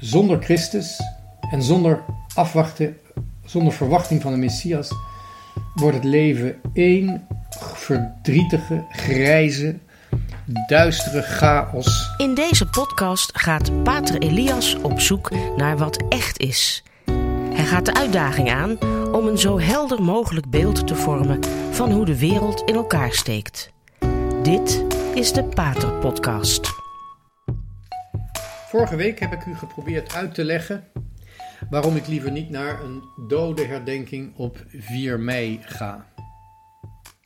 Zonder Christus en zonder afwachten, zonder verwachting van de Messias, wordt het leven één verdrietige, grijze, duistere chaos. In deze podcast gaat Pater Elias op zoek naar wat echt is. Hij gaat de uitdaging aan om een zo helder mogelijk beeld te vormen van hoe de wereld in elkaar steekt. Dit is de Pater Podcast. Vorige week heb ik u geprobeerd uit te leggen waarom ik liever niet naar een dode herdenking op 4 mei ga.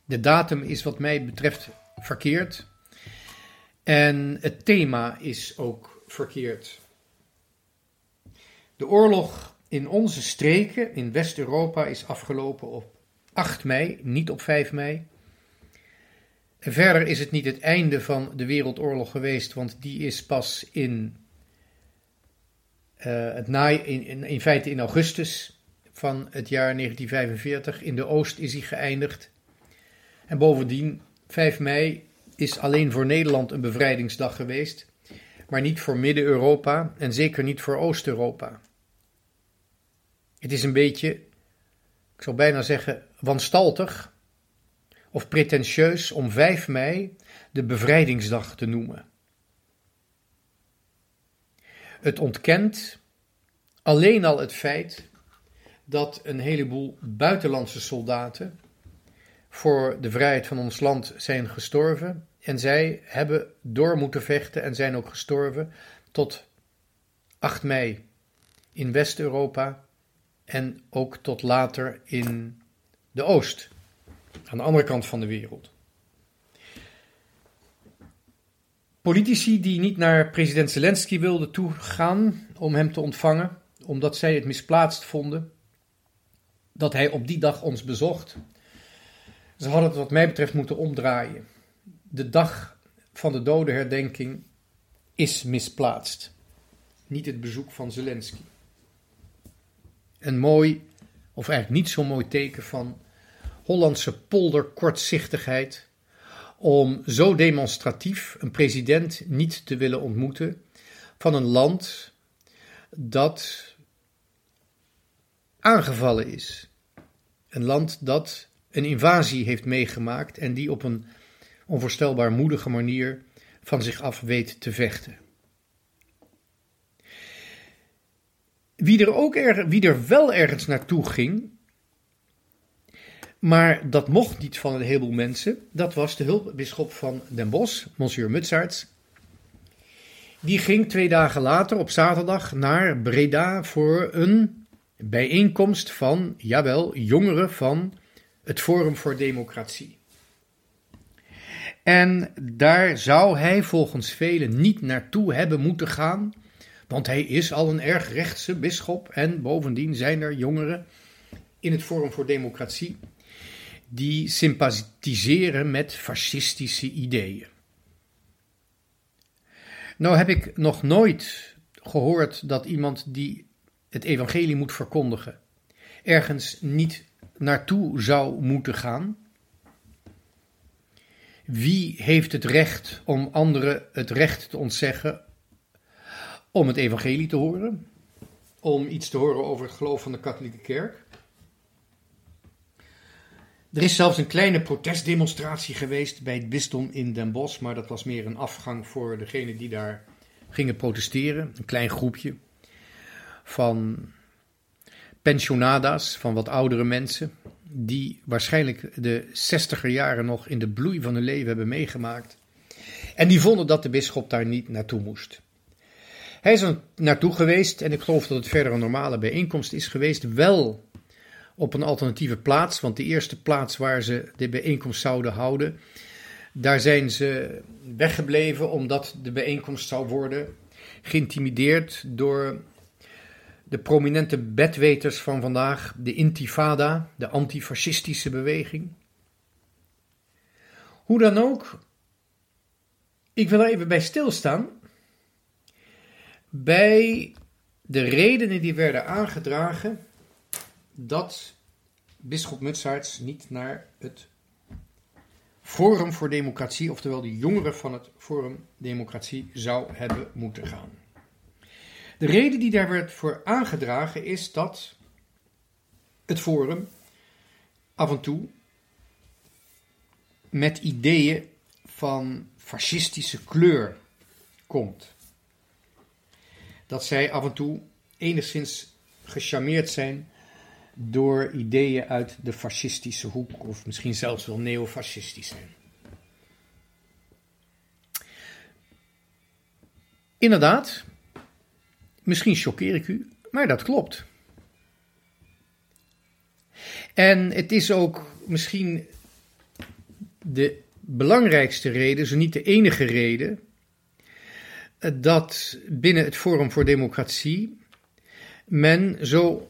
De datum is wat mij betreft verkeerd en het thema is ook verkeerd. De oorlog in onze streken in West-Europa is afgelopen op 8 mei, niet op 5 mei. En verder is het niet het einde van de Wereldoorlog geweest, want die is pas in het naai, in, in, in, feite in augustus van het jaar 1945. In de Oost is hij geëindigd. En bovendien, 5 mei is alleen voor Nederland een bevrijdingsdag geweest, maar niet voor Midden-Europa en zeker niet voor Oost-Europa. Het is een beetje, ik zou bijna zeggen, wanstaltig of pretentieus om 5 mei de bevrijdingsdag te noemen. Het ontkent alleen al het feit dat een heleboel buitenlandse soldaten voor de vrijheid van ons land zijn gestorven. En zij hebben door moeten vechten en zijn ook gestorven tot 8 mei in West-Europa en ook tot later in de Oost, aan de andere kant van de wereld. Politici die niet naar president Zelensky wilden toegaan om hem te ontvangen, omdat zij het misplaatst vonden dat hij op die dag ons bezocht. Ze hadden het wat mij betreft moeten omdraaien. De dag van de dodenherdenking is misplaatst. Niet het bezoek van Zelensky. Een mooi, of eigenlijk niet zo mooi teken van Hollandse polderkortzichtigheid om zo demonstratief een president niet te willen ontmoeten van een land dat aangevallen is. Een land dat een invasie heeft meegemaakt en die op een onvoorstelbaar moedige manier van zich af weet te vechten. Wie er, ook er, wie er wel ergens naartoe ging, maar dat mocht niet van een heleboel mensen. Dat was de hulpbisschop van Den Bosch, monsieur Mutsaerts. Die ging twee dagen later op zaterdag naar Breda voor een bijeenkomst van, jawel, jongeren van het Forum voor Democratie. En daar zou hij volgens velen niet naartoe hebben moeten gaan, want hij is al een erg rechtse bisschop en bovendien zijn er jongeren in het Forum voor Democratie die sympathiseren met fascistische ideeën. Nou heb ik nog nooit gehoord dat iemand die het evangelie moet verkondigen, ergens niet naartoe zou moeten gaan. Wie heeft het recht om anderen het recht te ontzeggen om het evangelie te horen? Om iets te horen over het geloof van de katholieke kerk? Er is zelfs een kleine protestdemonstratie geweest bij het bisdom in Den Bosch, maar dat was meer een afgang voor degenen die daar gingen protesteren. Een klein groepje van pensionada's, van wat oudere mensen, die waarschijnlijk de zestiger jaren nog in de bloei van hun leven hebben meegemaakt. En die vonden dat de bisschop daar niet naartoe moest. Hij is er naartoe geweest en ik geloof dat het verder een normale bijeenkomst is geweest, wel op een alternatieve plaats. Want de eerste plaats waar ze de bijeenkomst zouden houden, daar zijn ze weggebleven omdat de bijeenkomst zou worden geïntimideerd door de prominente bedweters van vandaag, de Intifada, de antifascistische beweging. Hoe dan ook, ik wil er even bij stilstaan. Bij de redenen die werden aangedragen dat bisschop Mutsaerts niet naar het Forum voor Democratie, oftewel de jongeren van het Forum Democratie, zou hebben moeten gaan. De reden die daar werd voor aangedragen is dat het Forum af en toe met ideeën van fascistische kleur komt. Dat zij af en toe enigszins gecharmeerd zijn door ideeën uit de fascistische hoek, of misschien zelfs wel neofascistisch zijn. Inderdaad, misschien choqueer ik u, maar dat klopt. En het is ook misschien de belangrijkste reden, zo niet de enige reden, dat binnen het Forum voor Democratie men zo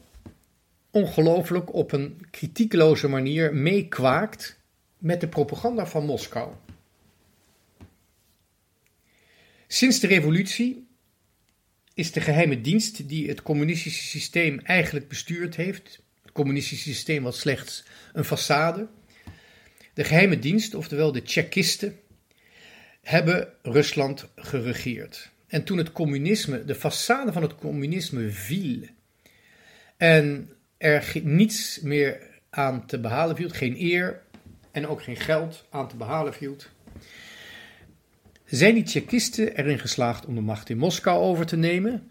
ongelooflijk op een kritiekloze manier meekwaakt met de propaganda van Moskou. Sinds de revolutie is de geheime dienst die het communistische systeem eigenlijk bestuurd heeft, het communistische systeem was slechts een façade, de geheime dienst, oftewel de Tsjechisten, hebben Rusland geregeerd. En toen het communisme, de façade van het communisme viel en er niets meer aan te behalen viel, geen eer en ook geen geld aan te behalen viel, zijn die Tsjechisten erin geslaagd om de macht in Moskou over te nemen.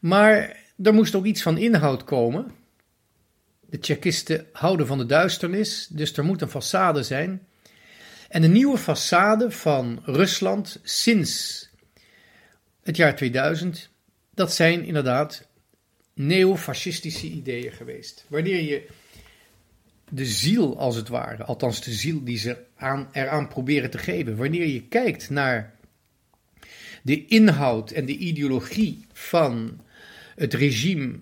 Maar er moest ook iets van inhoud komen. De Tsjechisten houden van de duisternis, dus er moet een façade zijn. En de nieuwe façade van Rusland sinds het jaar 2000, dat zijn inderdaad neofascistische ideeën geweest. Wanneer je de ziel, als het ware, althans de ziel die ze aan, eraan proberen te geven, wanneer je kijkt naar de inhoud en de ideologie van het regime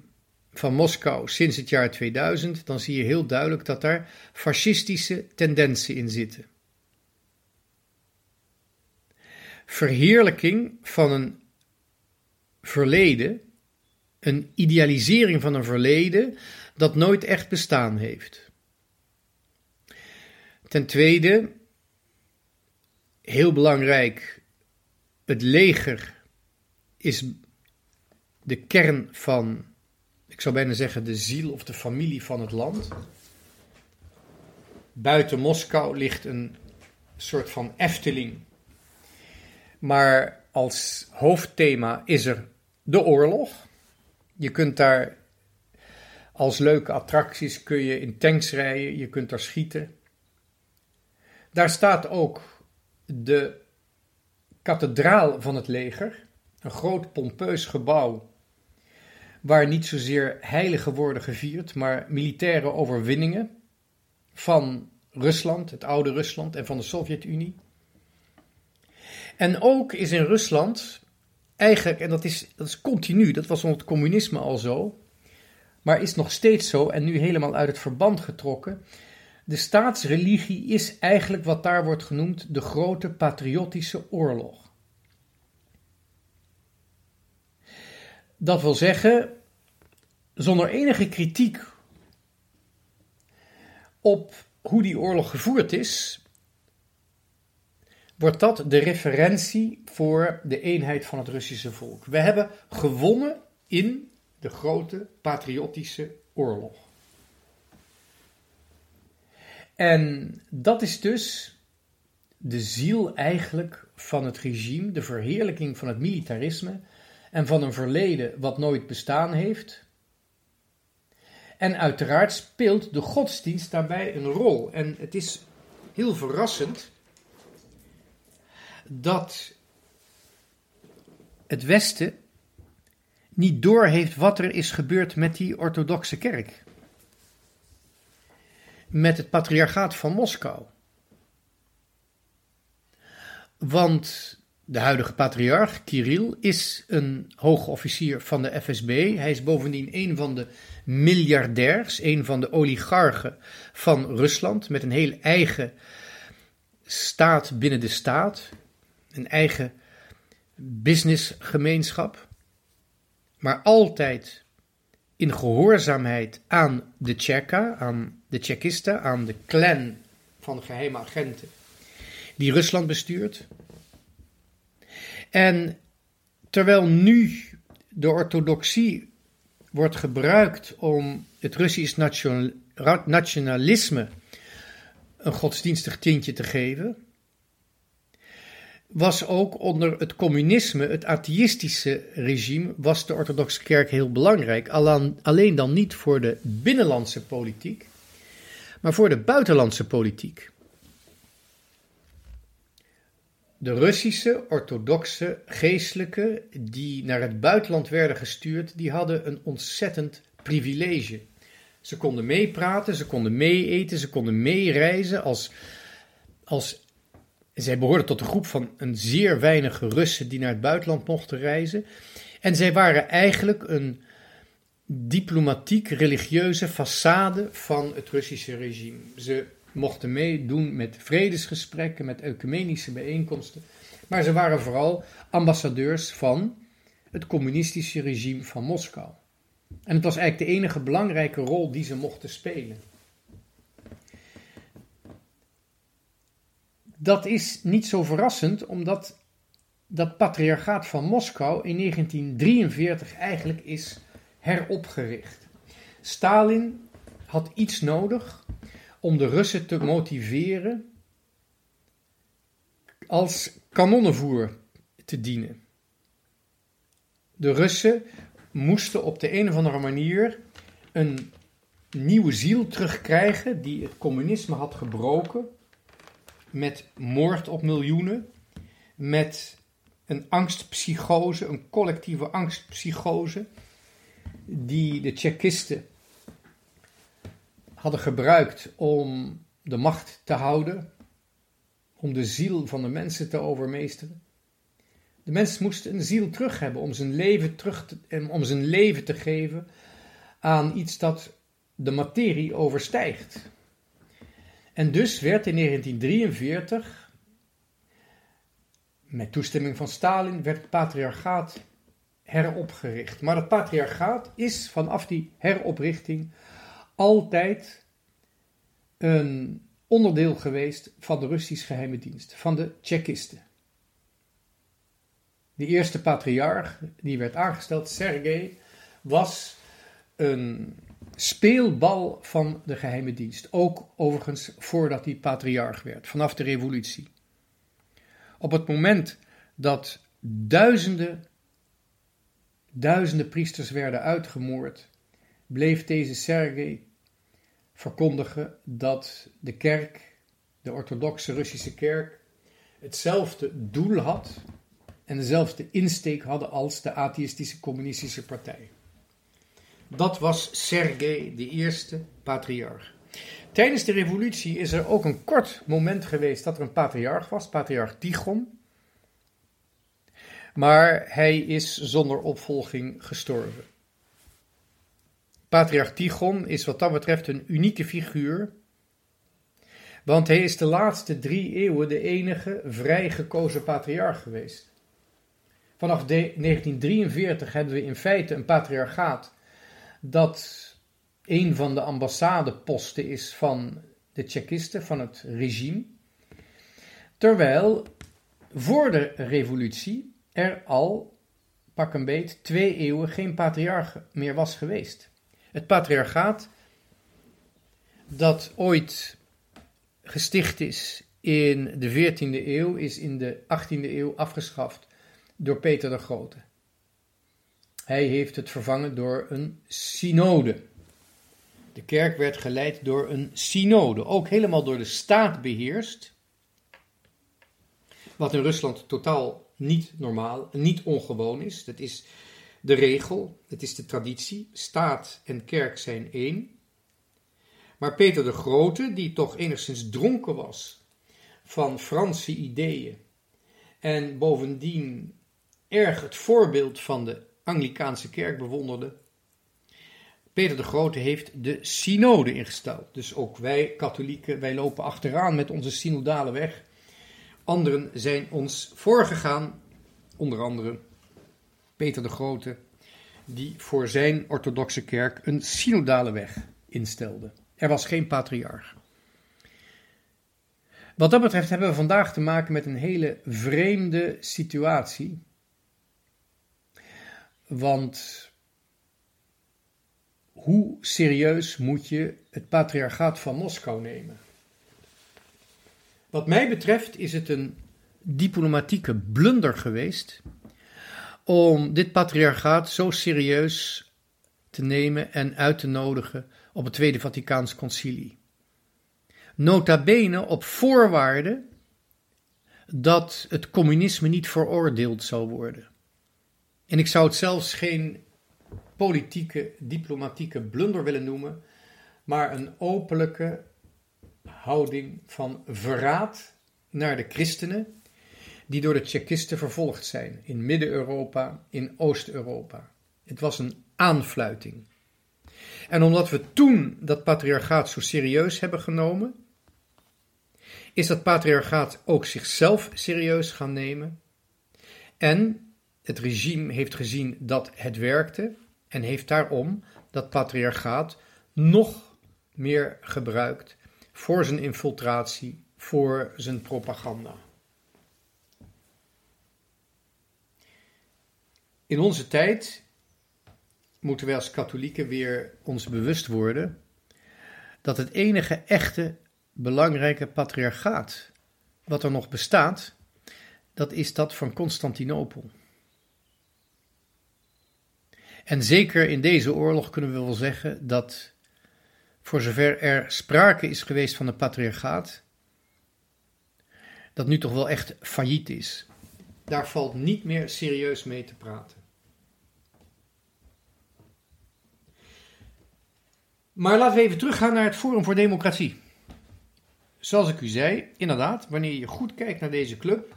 van Moskou sinds het jaar 2000, dan zie je heel duidelijk dat daar fascistische tendensen in zitten. Verheerlijking van een verleden, een idealisering van een verleden dat nooit echt bestaan heeft. Ten tweede, heel belangrijk, het leger is de kern van ik zou bijna zeggen, de ziel of de familie van het land. Buiten Moskou ligt een soort van Efteling. Maar als hoofdthema is er de oorlog. Je kunt daar als leuke attracties kun je in tanks rijden, je kunt daar schieten. Daar staat ook de kathedraal van het leger, een groot pompeus gebouw waar niet zozeer heilige worden gevierd, maar militaire overwinningen van Rusland, het oude Rusland en van de Sovjet-Unie. En ook is in Rusland eigenlijk, en dat is, dat is continu, dat was onder het communisme al zo, maar is nog steeds zo en nu helemaal uit het verband getrokken. De staatsreligie is eigenlijk wat daar wordt genoemd de grote patriotische oorlog. Dat wil zeggen, zonder enige kritiek op hoe die oorlog gevoerd is, wordt dat de referentie voor de eenheid van het Russische volk. We hebben gewonnen in de grote patriotische oorlog. En dat is dus de ziel eigenlijk van het regime, de verheerlijking van het militarisme en van een verleden wat nooit bestaan heeft. En uiteraard speelt de godsdienst daarbij een rol. En het is heel verrassend dat het Westen niet doorheeft wat er is gebeurd met die orthodoxe kerk. Met het patriarchaat van Moskou. Want de huidige patriarch, Kirill, is een hoge officier van de FSB. Hij is bovendien een van de miljardairs, een van de oligarchen van Rusland, met een heel eigen staat binnen de staat, een eigen businessgemeenschap, maar altijd in gehoorzaamheid aan de Tsjeka, aan de Tsjekisten, aan de clan van geheime agenten die Rusland bestuurt. En terwijl nu de orthodoxie wordt gebruikt om het Russisch nationalisme een godsdienstig tintje te geven, was ook onder het communisme, het atheïstische regime, was de orthodoxe kerk heel belangrijk. Alleen dan niet voor de binnenlandse politiek, maar voor de buitenlandse politiek. De Russische orthodoxe geestelijken die naar het buitenland werden gestuurd, die hadden een ontzettend privilege. Ze konden meepraten, ze konden meeeten, ze konden meereizen als, als zij behoorden tot de groep van een zeer weinige Russen die naar het buitenland mochten reizen. En zij waren eigenlijk een diplomatiek-religieuze façade van het Russische regime. Ze mochten meedoen met vredesgesprekken, met ecumenische bijeenkomsten. Maar ze waren vooral ambassadeurs van het communistische regime van Moskou. En het was eigenlijk de enige belangrijke rol die ze mochten spelen. Dat is niet zo verrassend, omdat dat patriarchaat van Moskou in 1943 eigenlijk is heropgericht. Stalin had iets nodig om de Russen te motiveren als kanonnenvoer te dienen. De Russen moesten op de een of andere manier een nieuwe ziel terugkrijgen die het communisme had gebroken met moord op miljoenen, met een angstpsychose, een collectieve angstpsychose, die de Tsjechisten hadden gebruikt om de macht te houden, om de ziel van de mensen te overmeesteren. De mens moest een ziel terug hebben om zijn leven, terug te, om zijn leven te geven aan iets dat de materie overstijgt. En dus werd in 1943, met toestemming van Stalin, werd het patriarchaat heropgericht. Maar het patriarchaat is vanaf die heroprichting altijd een onderdeel geweest van de Russische geheime dienst, van de Tsjechisten. De eerste patriarch die werd aangesteld, Sergei, was een speelbal van de geheime dienst. Ook overigens voordat hij patriarch werd, vanaf de revolutie. Op het moment dat duizenden, duizenden priesters werden uitgemoord, bleef deze Sergei verkondigen dat de kerk, de orthodoxe Russische kerk, hetzelfde doel had en dezelfde insteek hadden als de atheïstische communistische partij. Dat was Sergei, de eerste patriarch. Tijdens de revolutie is er ook een kort moment geweest dat er een patriarch was, patriarch Tichon. Maar hij is zonder opvolging gestorven. Patriarch Tichon is wat dat betreft een unieke figuur, want hij is de laatste drie eeuwen de enige vrij gekozen patriarch geweest. Vanaf 1943 hebben we in feite een patriarchaat dat een van de ambassadeposten is van de Tsjechisten, van het regime. Terwijl voor de revolutie er al, pak een beet, twee eeuwen geen patriarch meer was geweest. Het patriarchaat, dat ooit gesticht is in de 14e eeuw, is in de 18e eeuw afgeschaft door Peter de Grote. Hij heeft het vervangen door een synode. De kerk werd geleid door een synode, ook helemaal door de staat beheerst. Wat in Rusland totaal niet normaal, niet ongewoon is. Dat is de regel, het is de traditie. Staat en kerk zijn één. Maar Peter de Grote, die toch enigszins dronken was van Franse ideeën en bovendien erg het voorbeeld van de Anglikaanse kerk bewonderde. Peter de Grote heeft de synode ingesteld. Dus ook wij katholieken, wij lopen achteraan met onze synodale weg. Anderen zijn ons voorgegaan, onder andere Peter de Grote, die voor zijn orthodoxe kerk een synodale weg instelde. Er was geen patriarch. Wat dat betreft hebben we vandaag te maken met een hele vreemde situatie want hoe serieus moet je het patriarchaat van Moskou nemen? Wat mij betreft is het een diplomatieke blunder geweest om dit patriarchaat zo serieus te nemen en uit te nodigen op het Tweede Vaticaans Concilie. Nota bene op voorwaarde dat het communisme niet veroordeeld zou worden. En ik zou het zelfs geen politieke, diplomatieke blunder willen noemen, maar een openlijke houding van verraad naar de christenen die door de Tsjechisten vervolgd zijn in Midden-Europa, in Oost-Europa. Het was een aanfluiting. En omdat we toen dat patriarchaat zo serieus hebben genomen, is dat patriarchaat ook zichzelf serieus gaan nemen. En het regime heeft gezien dat het werkte en heeft daarom dat patriarchaat nog meer gebruikt voor zijn infiltratie, voor zijn propaganda. In onze tijd moeten wij als katholieken weer ons bewust worden dat het enige echte belangrijke patriarchaat wat er nog bestaat, dat is dat van Constantinopel. En zeker in deze oorlog kunnen we wel zeggen dat, voor zover er sprake is geweest van een patriarchaat, dat nu toch wel echt failliet is. Daar valt niet meer serieus mee te praten. Maar laten we even teruggaan naar het Forum voor Democratie. Zoals ik u zei, inderdaad, wanneer je goed kijkt naar deze club,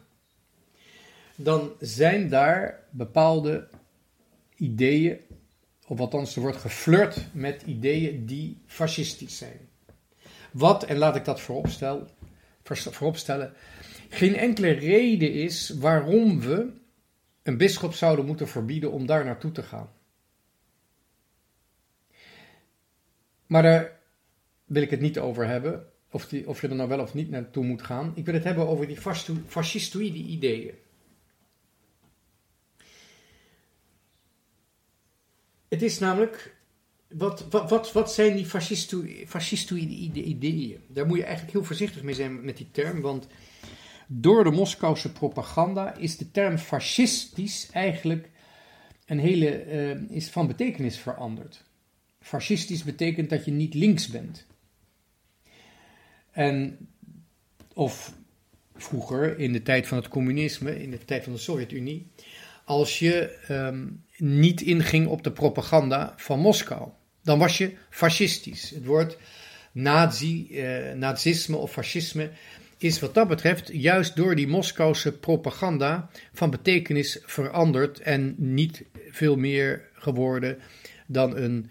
dan zijn daar bepaalde ideeën, of althans er wordt geflirt met ideeën die fascistisch zijn. Wat, en laat ik dat vooropstellen, vooropstellen geen enkele reden is waarom we een bisschop zouden moeten verbieden om daar naartoe te gaan. Maar daar wil ik het niet over hebben, of, die, of je er nou wel of niet naartoe moet gaan. Ik wil het hebben over die fascistoïde ideeën. Het is namelijk, wat, wat, wat, zijn die fascistoïde ideeën? Daar moet je eigenlijk heel voorzichtig mee zijn met die term, want door de Moskouse propaganda is de term fascistisch eigenlijk een hele, uh, is van betekenis veranderd. Fascistisch betekent dat je niet links bent. En, of vroeger, in de tijd van het communisme, in de tijd van de Sovjet-Unie, als je um, niet inging op de propaganda van Moskou. Dan was je fascistisch. Het woord nazi, uh, nazisme of fascisme is wat dat betreft juist door die Moskouse propaganda van betekenis veranderd en niet veel meer geworden dan een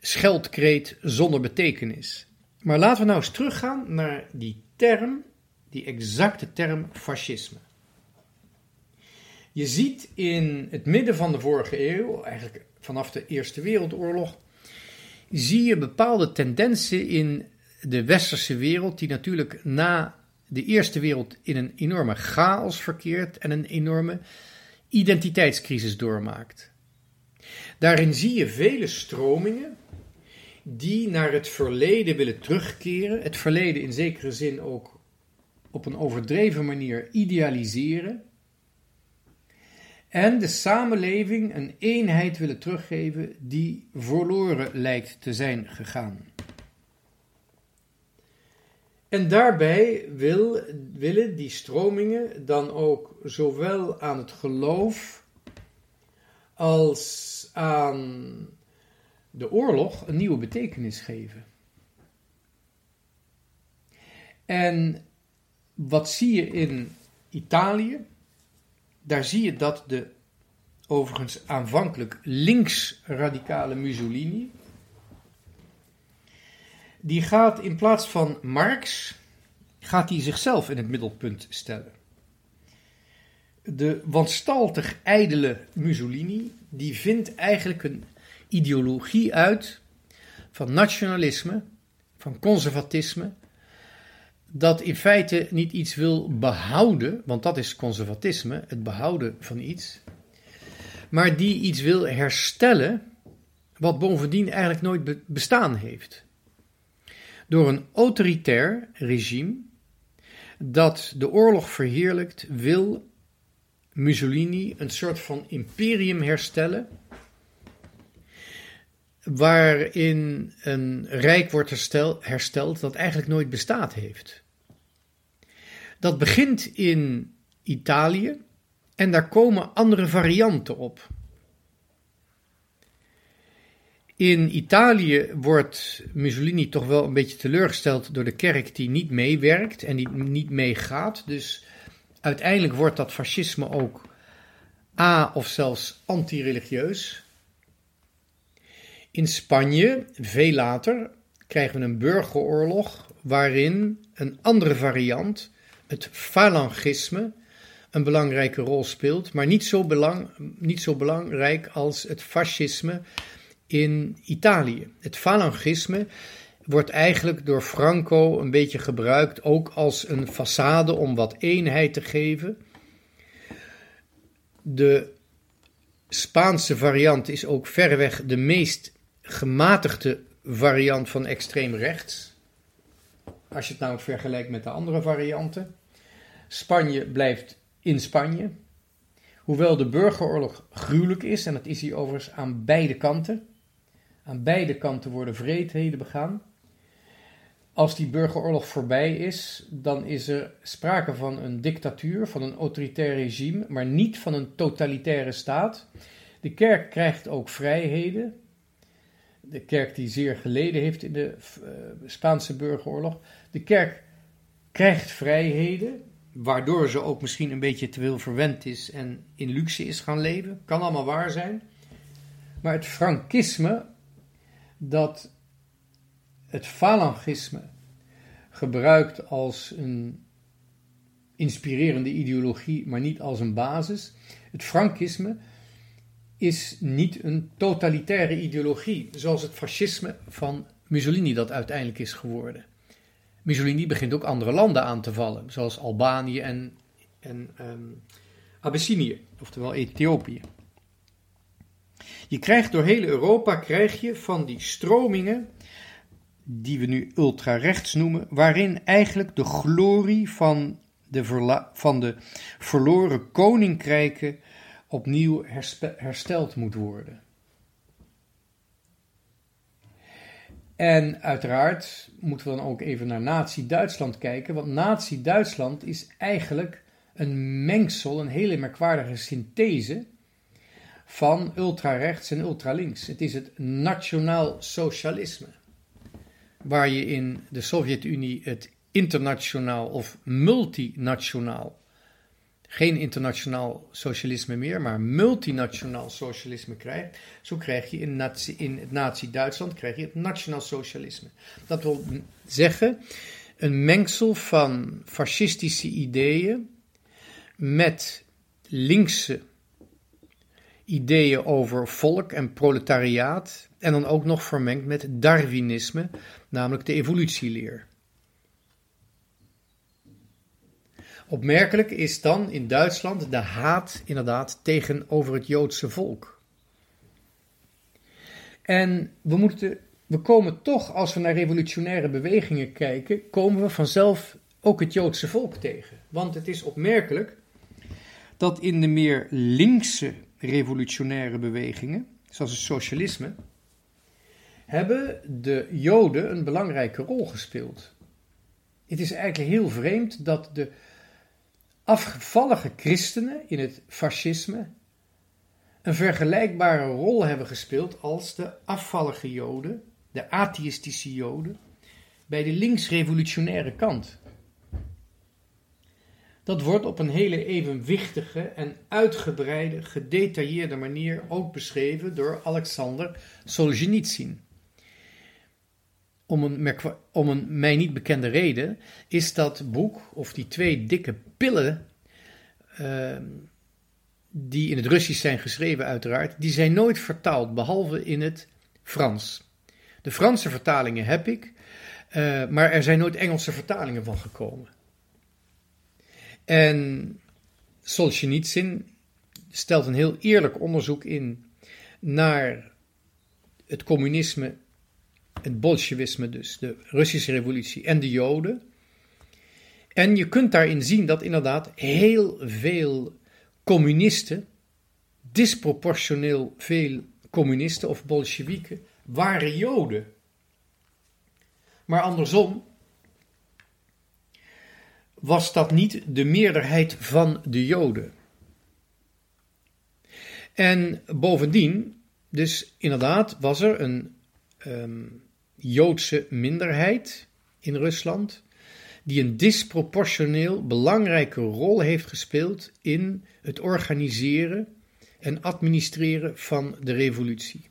scheldkreet zonder betekenis. Maar laten we nou eens teruggaan naar die term, die exacte term fascisme. Je ziet in het midden van de vorige eeuw, eigenlijk vanaf de Eerste Wereldoorlog, zie je bepaalde tendensen in de westerse wereld, die natuurlijk na de Eerste Wereld in een enorme chaos verkeert en een enorme identiteitscrisis doormaakt. Daarin zie je vele stromingen die naar het verleden willen terugkeren, het verleden in zekere zin ook op een overdreven manier idealiseren en de samenleving een eenheid willen teruggeven die verloren lijkt te zijn gegaan. En daarbij wil, willen die stromingen dan ook zowel aan het geloof als aan de oorlog een nieuwe betekenis geven. En wat zie je in Italië? Daar zie je dat de overigens aanvankelijk links-radicale Mussolini, die gaat in plaats van Marx, gaat hij zichzelf in het middelpunt stellen. De wanstaltig ijdele Mussolini, die vindt eigenlijk een ideologie uit van nationalisme, van conservatisme, dat in feite niet iets wil behouden, want dat is conservatisme, het behouden van iets, maar die iets wil herstellen wat bovendien eigenlijk nooit bestaan heeft. Door een autoritair regime dat de oorlog verheerlijkt, wil Mussolini een soort van imperium herstellen. Waarin een rijk wordt hersteld dat eigenlijk nooit bestaat heeft. Dat begint in Italië en daar komen andere varianten op. In Italië wordt Mussolini toch wel een beetje teleurgesteld door de kerk die niet meewerkt en die niet meegaat. Dus uiteindelijk wordt dat fascisme ook a of zelfs anti-religieus. In Spanje, veel later, krijgen we een burgeroorlog waarin een andere variant, het falangisme, een belangrijke rol speelt, maar niet zo, belang, niet zo belangrijk als het fascisme in Italië. Het falangisme wordt eigenlijk door Franco een beetje gebruikt ook als een façade om wat eenheid te geven. De Spaanse variant is ook verreweg de meest gematigde variant van extreem rechts. Als je het nou vergelijkt met de andere varianten. Spanje blijft in Spanje. Hoewel de burgeroorlog gruwelijk is, en dat is hier overigens aan beide kanten. Aan beide kanten worden vreedheden begaan. Als die burgeroorlog voorbij is, dan is er sprake van een dictatuur, van een autoritair regime, maar niet van een totalitaire staat. De kerk krijgt ook vrijheden. De kerk die zeer geleden heeft in de uh, Spaanse burgeroorlog. De kerk krijgt vrijheden, waardoor ze ook misschien een beetje te veel verwend is en in luxe is gaan leven. Kan allemaal waar zijn. Maar het Frankisme dat het falangisme gebruikt als een inspirerende ideologie, maar niet als een basis. Het Frankisme is niet een totalitaire ideologie, zoals het fascisme van Mussolini dat uiteindelijk is geworden. Mussolini begint ook andere landen aan te vallen, zoals Albanië en, en um, Abyssinië, oftewel Ethiopië. Je krijgt door heel Europa krijg je van die stromingen, die we nu ultrarechts noemen, waarin eigenlijk de glorie van de, van de verloren koninkrijken opnieuw hersteld moet worden. En uiteraard moeten we dan ook even naar Nazi-Duitsland kijken, want Nazi-Duitsland is eigenlijk een mengsel, een hele merkwaardige synthese van ultrarechts en ultralinks. Het is het nationaal socialisme, waar je in de Sovjet-Unie het internationaal of multinationaal, geen internationaal socialisme meer, maar multinationaal socialisme krijgt. Zo krijg je in, nazi, in het nazi-Duitsland krijg je het nationaal socialisme. Dat wil zeggen een mengsel van fascistische ideeën met linkse ideeën over volk en proletariaat en dan ook nog vermengd met Darwinisme, namelijk de evolutieleer. Opmerkelijk is dan in Duitsland de haat inderdaad tegenover het Joodse volk. En we, moeten, we komen toch, als we naar revolutionaire bewegingen kijken, komen we vanzelf ook het Joodse volk tegen. Want het is opmerkelijk dat in de meer linkse revolutionaire bewegingen, zoals het socialisme, hebben de Joden een belangrijke rol gespeeld. Het is eigenlijk heel vreemd dat de afgevallige christenen in het fascisme een vergelijkbare rol hebben gespeeld als de afvallige Joden, de atheïstische Joden, bij de linksrevolutionaire kant. Dat wordt op een hele evenwichtige en uitgebreide, gedetailleerde manier ook beschreven door Alexander Solzhenitsyn. Om een, om een mij niet bekende reden is dat boek, of die twee dikke pillen, uh, die in het Russisch zijn geschreven uiteraard, die zijn nooit vertaald, behalve in het Frans. De Franse vertalingen heb ik, uh, maar er zijn nooit Engelse vertalingen van gekomen. En Solzhenitsyn, stelt een heel eerlijk onderzoek in naar het communisme, het bolsjewisme dus, de Russische revolutie en de Joden. En je kunt daarin zien dat inderdaad heel veel communisten, disproportioneel veel communisten of bolsjewieken, waren Joden. Maar andersom was dat niet de meerderheid van de Joden. En bovendien, dus inderdaad, was er een um, Joodse minderheid in Rusland die een disproportioneel belangrijke rol heeft gespeeld in het organiseren en administreren van de revolutie.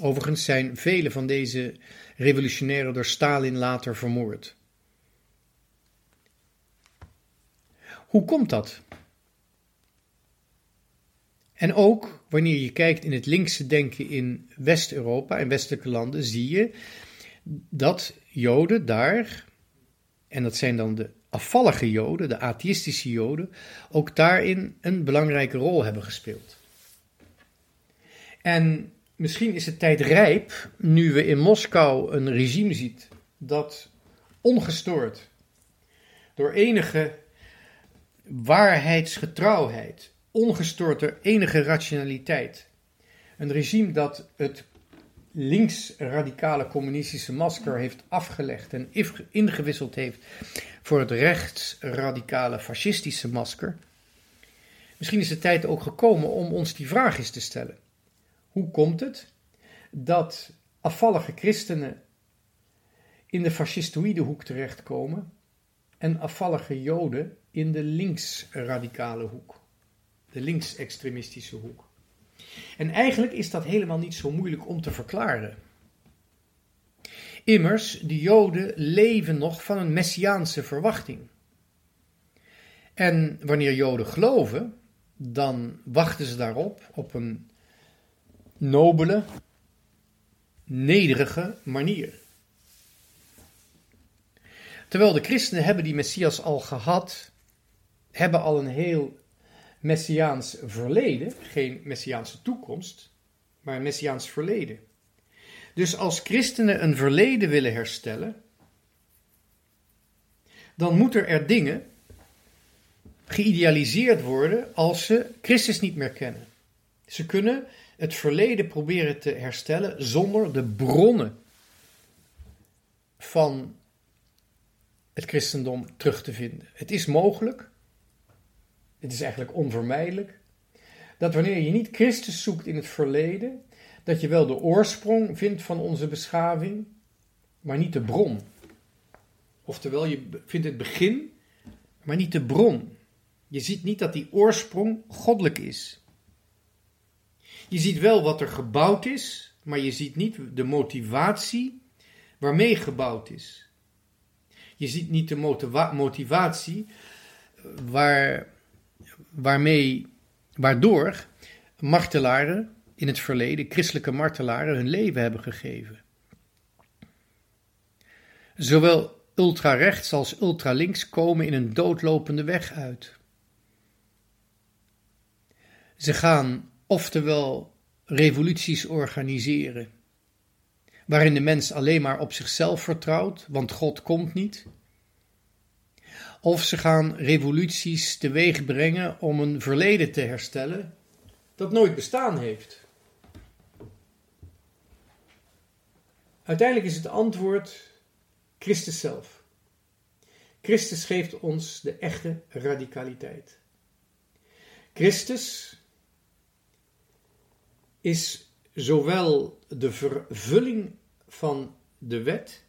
Overigens zijn vele van deze revolutionairen door Stalin later vermoord. Hoe komt dat? En ook wanneer je kijkt in het linkse denken in West-Europa en westelijke landen, zie je dat Joden daar, en dat zijn dan de afvallige Joden, de atheïstische Joden, ook daarin een belangrijke rol hebben gespeeld. En misschien is het tijd rijp, nu we in Moskou een regime ziet dat ongestoord door enige waarheidsgetrouwheid, ongestoord door enige rationaliteit, een regime dat het links-radicale communistische masker heeft afgelegd en ingewisseld heeft voor het rechtsradicale fascistische masker. Misschien is de tijd ook gekomen om ons die vraag eens te stellen. Hoe komt het dat afvallige christenen in de fascistoïde hoek terechtkomen en afvallige joden in de linksradicale hoek, de linksextremistische hoek? En eigenlijk is dat helemaal niet zo moeilijk om te verklaren. Immers, de Joden leven nog van een messiaanse verwachting. En wanneer Joden geloven, dan wachten ze daarop op een nobele, nederige manier. Terwijl de christenen hebben die Messias al gehad, hebben al een heel messiaans verleden, geen messiaanse toekomst, maar een messiaans verleden. Dus als christenen een verleden willen herstellen, dan moeten er dingen geïdealiseerd worden als ze Christus niet meer kennen. Ze kunnen het verleden proberen te herstellen zonder de bronnen van het christendom terug te vinden. Het is mogelijk, het is eigenlijk onvermijdelijk, dat wanneer je niet Christus zoekt in het verleden, dat je wel de oorsprong vindt van onze beschaving, maar niet de bron. Oftewel, je vindt het begin, maar niet de bron. Je ziet niet dat die oorsprong goddelijk is. Je ziet wel wat er gebouwd is, maar je ziet niet de motivatie waarmee gebouwd is. Je ziet niet de motivatie waar, waarmee, waardoor martelaren in het verleden, christelijke martelaren, hun leven hebben gegeven. Zowel ultrarechts als ultralinks komen in een doodlopende weg uit. Ze gaan oftewel revoluties organiseren, waarin de mens alleen maar op zichzelf vertrouwt, want God komt niet. Of ze gaan revoluties teweeg brengen om een verleden te herstellen dat nooit bestaan heeft. Uiteindelijk is het antwoord Christus zelf. Christus geeft ons de echte radicaliteit. Christus is zowel de vervulling van de wet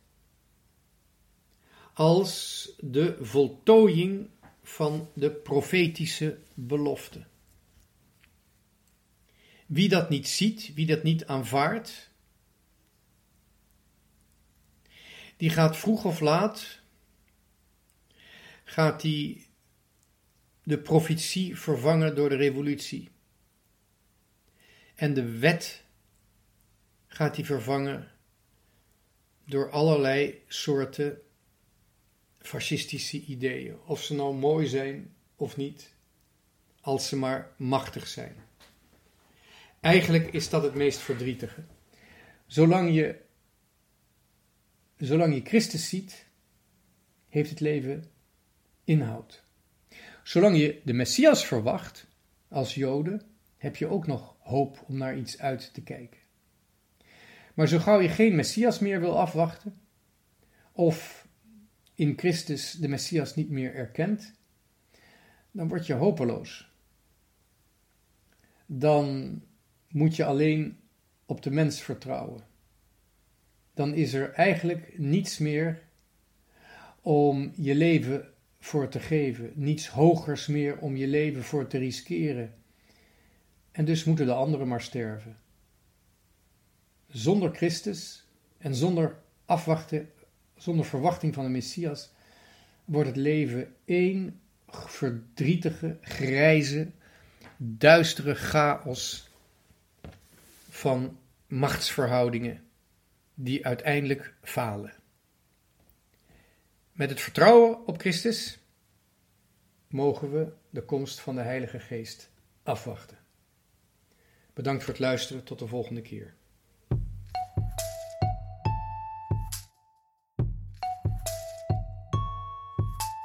als de voltooiing van de profetische belofte. Wie dat niet ziet, wie dat niet aanvaardt, die gaat vroeg of laat, gaat die de profetie vervangen door de revolutie. En de wet gaat hij vervangen door allerlei soorten fascistische ideeën. Of ze nou mooi zijn of niet. als ze maar machtig zijn. Eigenlijk is dat het meest verdrietige. Zolang je, zolang je Christus ziet, heeft het leven inhoud. Zolang je de Messias verwacht, als Joden, heb je ook nog hoop om naar iets uit te kijken. Maar zo gauw je geen Messias meer wil afwachten, of in Christus de Messias niet meer erkent, dan word je hopeloos. Dan moet je alleen op de mens vertrouwen. Dan is er eigenlijk niets meer om je leven voor te geven, niets hogers meer om je leven voor te riskeren. En dus moeten de anderen maar sterven. Zonder Christus en zonder afwachten, zonder verwachting van de Messias, wordt het leven één verdrietige, grijze, duistere chaos van machtsverhoudingen die uiteindelijk falen. Met het vertrouwen op Christus mogen we de komst van de Heilige Geest afwachten. Bedankt voor het luisteren. Tot de volgende keer.